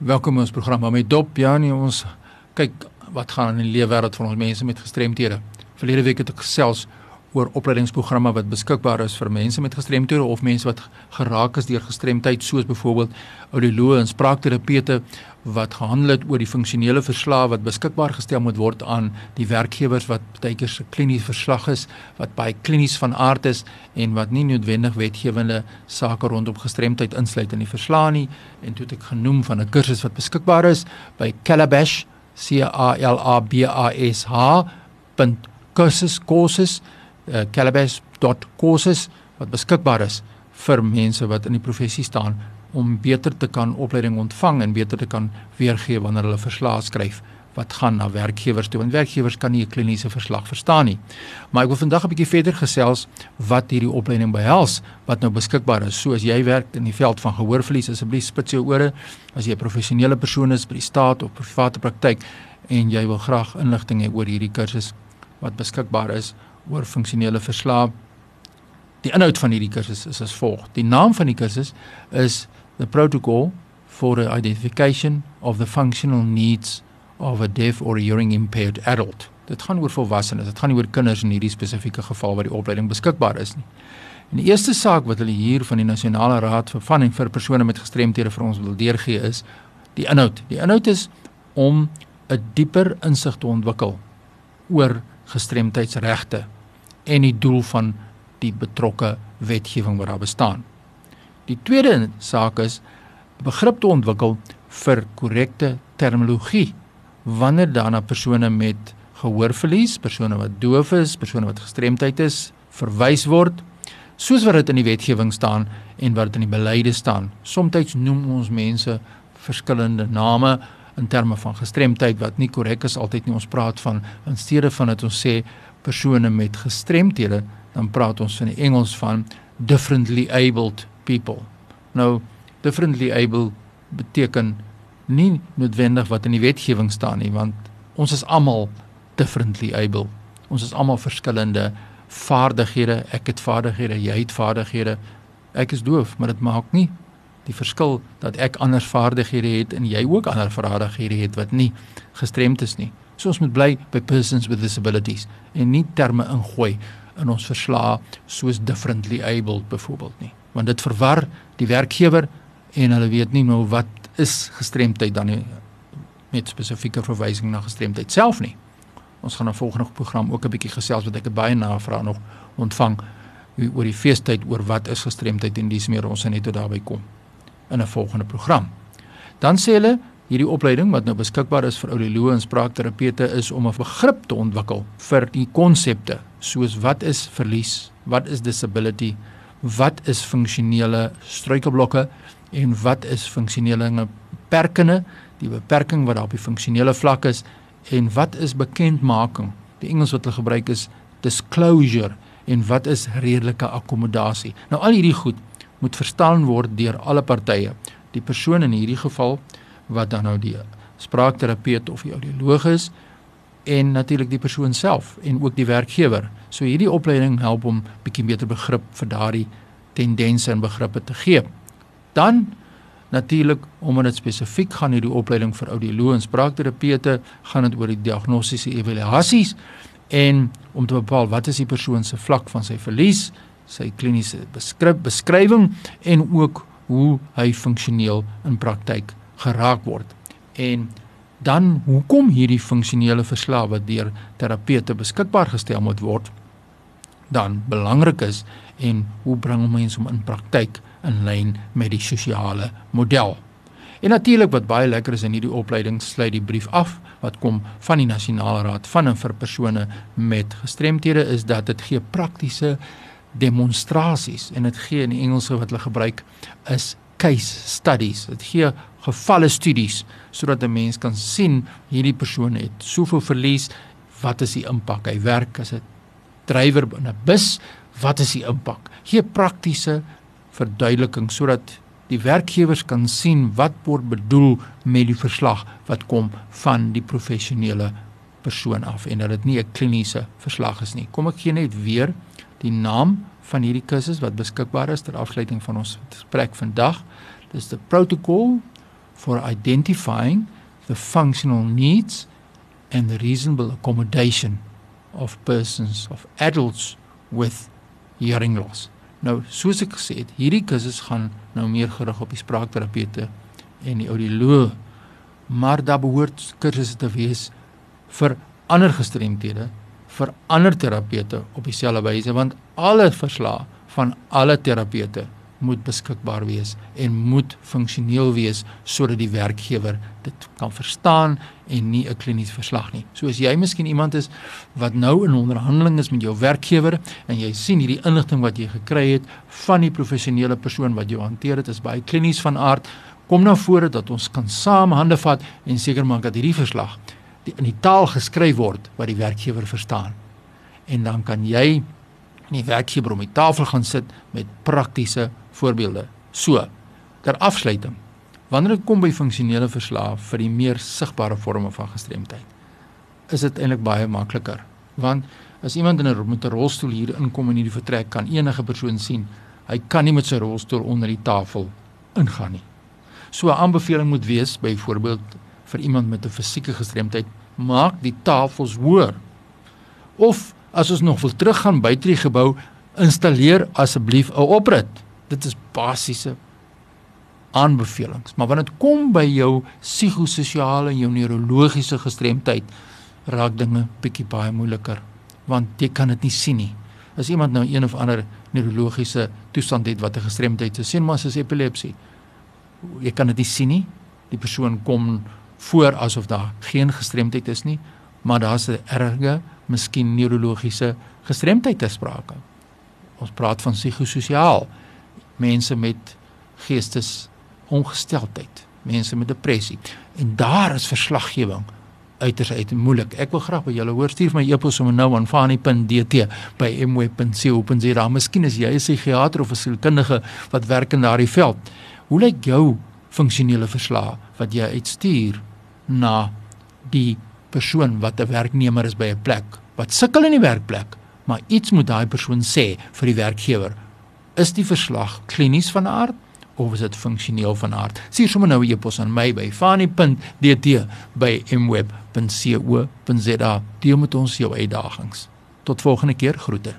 Welkom in ons program met Dop. Ja, nee, ons kyk wat gaan in die lewe wêreld van ons mense met gestremthede. Verlede week het ek gesels oor opleidingsprogramme wat beskikbaar is vir mense met gestremthede of mense wat geraak is deur gestremdheid soos byvoorbeeld audioloë en spraakterapeute wat gehandel het oor die funksionele verslae wat beskikbaar gestel moet word aan die werkgewers wat baie keer se kliniese verslag is wat baie klinies van aard is en wat nie noodwendig wetgewende sake rondom gestremdheid insluit in die verslae nie. En toe het ek genoem van 'n kursus wat beskikbaar is by Calabash C A L A B A S H kursus kursus uh, calabash.courses wat beskikbaar is vir mense wat in die professie staan om beter te kan opleiding ontvang en beter te kan weergee wanneer hulle verslae skryf wat gaan na werkgewers toe want werkgewers kan nie 'n kliniese verslag verstaan nie. Maar ek wil vandag 'n bietjie verder gesels wat hierdie opleiding behels wat nou beskikbaar is. So as jy werk in die veld van gehoorverlies asseblief spits jou ore as jy 'n professionele persoon is by die staat of private praktyk en jy wil graag inligting hê oor hierdie kursus wat beskikbaar is oor funksionele verslae. Die inhoud van hierdie kursus is as volg. Die naam van die kursus is The Protocol for the Identification of the Functional Needs of a Deaf or Hearing Impaired Adult. Dit gaan oor volwassenes, dit gaan nie oor kinders in hierdie spesifieke geval waar die opleiding beskikbaar is nie. En die eerste saak wat hulle hier van die Nasionale Raad vir van en vir persone met gestremthede vir ons wil deurgee is die inhoud. Die inhoud is om 'n dieper insig te ontwikkel oor gestremdheidsregte en die doel van die betrokke wetgewing wat daar bestaan. Die tweede saak is begrip te ontwikkel vir korrekte terminologie wanneer dan na persone met gehoorverlies, persone wat doof is, persone wat gestremdheid is, verwys word soos wat dit in die wetgewing staan en wat dit in die beleide staan. Somstyds noem ons mense verskillende name in terme van gestremdheid wat nie korrek is altyd nie. Ons praat van in steede van dit ons sê persone met gestremthede dan praat ons in Engels van differently abled people. Nou differently able beteken nie noodwendig wat in die wetgewing staan nie want ons is almal differently able. Ons is almal verskillende vaardighede. Ek het vaardighede jy het vaardighede. Ek is doof maar dit maak nie die verskil dat ek ander vaardighede het en jy ook ander vaardighede het wat nie gestremd is nie. So ons moet bly by persons with disabilities en nie terme ingooi in ons verslae soos differently abled byvoorbeeld nie. Want dit verwar die werkgewer en hulle weet nie nou wat is gestremdheid dan nie met spesifieke verwysing na gestremdheid self nie. Ons gaan 'n volgende program ook 'n bietjie gesels wat ek baie navraag nog ontvang oor die feestyd oor wat is gestremdheid en dis meer ons net toe daarby kom in 'n volgende program. Dan sê hulle hierdie opleiding wat nou beskikbaar is vir audioloë en spraakterapeute is om 'n begrip te ontwikkel vir die konsepte soos wat is verlies, wat is disability, wat is funksionele struikelblokke en wat is funksionele beperkings, die beperking wat daar op die funksionele vlak is en wat is bekendmaking. Die Engels wat hulle gebruik is disclosure en wat is redelike akkommodasie. Nou al hierdie goed moet verstaan word deur alle partye. Die persoon in hierdie geval wat dan nou die spraakterapeut of die audioloog is en natuurlik die persoon self en ook die werkgewer. So hierdie opleiding help om bietjie beter begrip vir daardie tendense en begrippe te gee. Dan natuurlik omdat dit spesifiek gaan hierdie opleiding vir audioloog en spraakterapeute gaan dit oor die diagnostiese evaluasies en om te bepaal wat is die persoon se vlak van sy verlies sy kliniese beskryf beskrywing en ook hoe hy funksioneel in praktyk geraak word. En dan hoekom hierdie funksionele verslae wat deur terapeute beskikbaar gestel moet word dan belangrik is en hoe bring mense hom in praktyk in lyn met die sosiale model. En natuurlik wat baie lekker is in hierdie opleiding sluit die brief af wat kom van die nasionale raad van en vir persone met gestremthede is dat dit gee praktiese demonstrasies en dit gee in die Engelse wat hulle gebruik is case studies. Dit gee gevalle studies sodat 'n mens kan sien hierdie persoon het soveel verlies, wat is die impak? Hy werk as 'n drywer in 'n bus, wat is die impak? Gee praktiese verduideliking sodat die werkgewers kan sien wat word bedoel met die verslag wat kom van die professionele persoon af en dat dit nie 'n kliniese verslag is nie. Kom ek gee net weer die naam van hierdie kursus wat beskikbaar is ter afsluiting van ons gesprek vandag. Dis the protocol for identifying the functional needs and the reasonable accommodation of persons of adults with hearing loss. Nou, soos ek gesê het, hierdie kursus gaan nou meer gerig op die spraakterapeute en die audioloë, maar daar behoort kursusse te wees vir ander gestremthede, vir ander terapeute op dieselfde wyse want alle verslae van alle terapeute moet beskikbaar wees en moet funksioneel wees sodat die werkgewer dit kan verstaan en nie 'n kliniese verslag nie. So as jy miskien iemand is wat nou in onderhandeling is met jou werkgewer en jy sien hierdie inligting wat jy gekry het van die professionele persoon wat jou hanteer het is baie klinies van aard, kom na vore dat ons kan saam hande vat en seker maak dat hierdie verslag die, in die taal geskryf word wat die werkgewer verstaan. En dan kan jy in die werkgewer om die tafel gaan sit met praktiese voorbeelde. So, ter afsluiting. Wanneer dit kom by funksionele verslae vir die meer sigbare forme van gestremdheid, is dit eintlik baie makliker. Want as iemand in 'n met 'n rolstoel hier inkom in hierdie vertrek, kan enige persoon sien hy kan nie met sy rolstoel onder die tafel ingaan nie. So 'n aanbeveling moet wees byvoorbeeld vir iemand met 'n fisieke gestremdheid, maak die tafels hoër. Of as ons nog wil teruggaan buite die gebou, installeer asseblief 'n oprit dit is basiese aanbevelings. Maar wanneer dit kom by jou psigososiale en jou neurologiese gestremdheid, raak dinge bietjie baie moeiliker want jy kan dit nie sien nie. As iemand nou een of ander neurologiese toestand het wat 'n gestremdheid is, sien maar as epilepsie. Jy kan dit nie sien nie. Die persoon kom voor asof daar geen gestremdheid is nie, maar daar's 'n erge, miskien neurologiese gestremdheid te sprake. Ons praat van psigososiaal mense met geestesongesteldheid, mense met depressie. En daar is verslaggewing uiters uit moeilik. Ek wil graag by julle hoor stuur my e-pos om nou aan fani.dt by mweb.co.za. Miskien is jy 'n psigiater of 'n sielkundige wat werk in daardie veld. Hoe lyk jou funksionele verslag wat jy uitstuur na die persoon wat 'n werknemer is by 'n plek wat sukkel in die werkplek, maar iets moet daai persoon sê vir die werkgewer Is die verslag klinies van aard of is dit funksioneel van aard? Stuur sommer nou 'n e-pos aan my by fani.dt by mweb.co.za. Deel met ons jou uitdagings. Tot volgende keer, groete.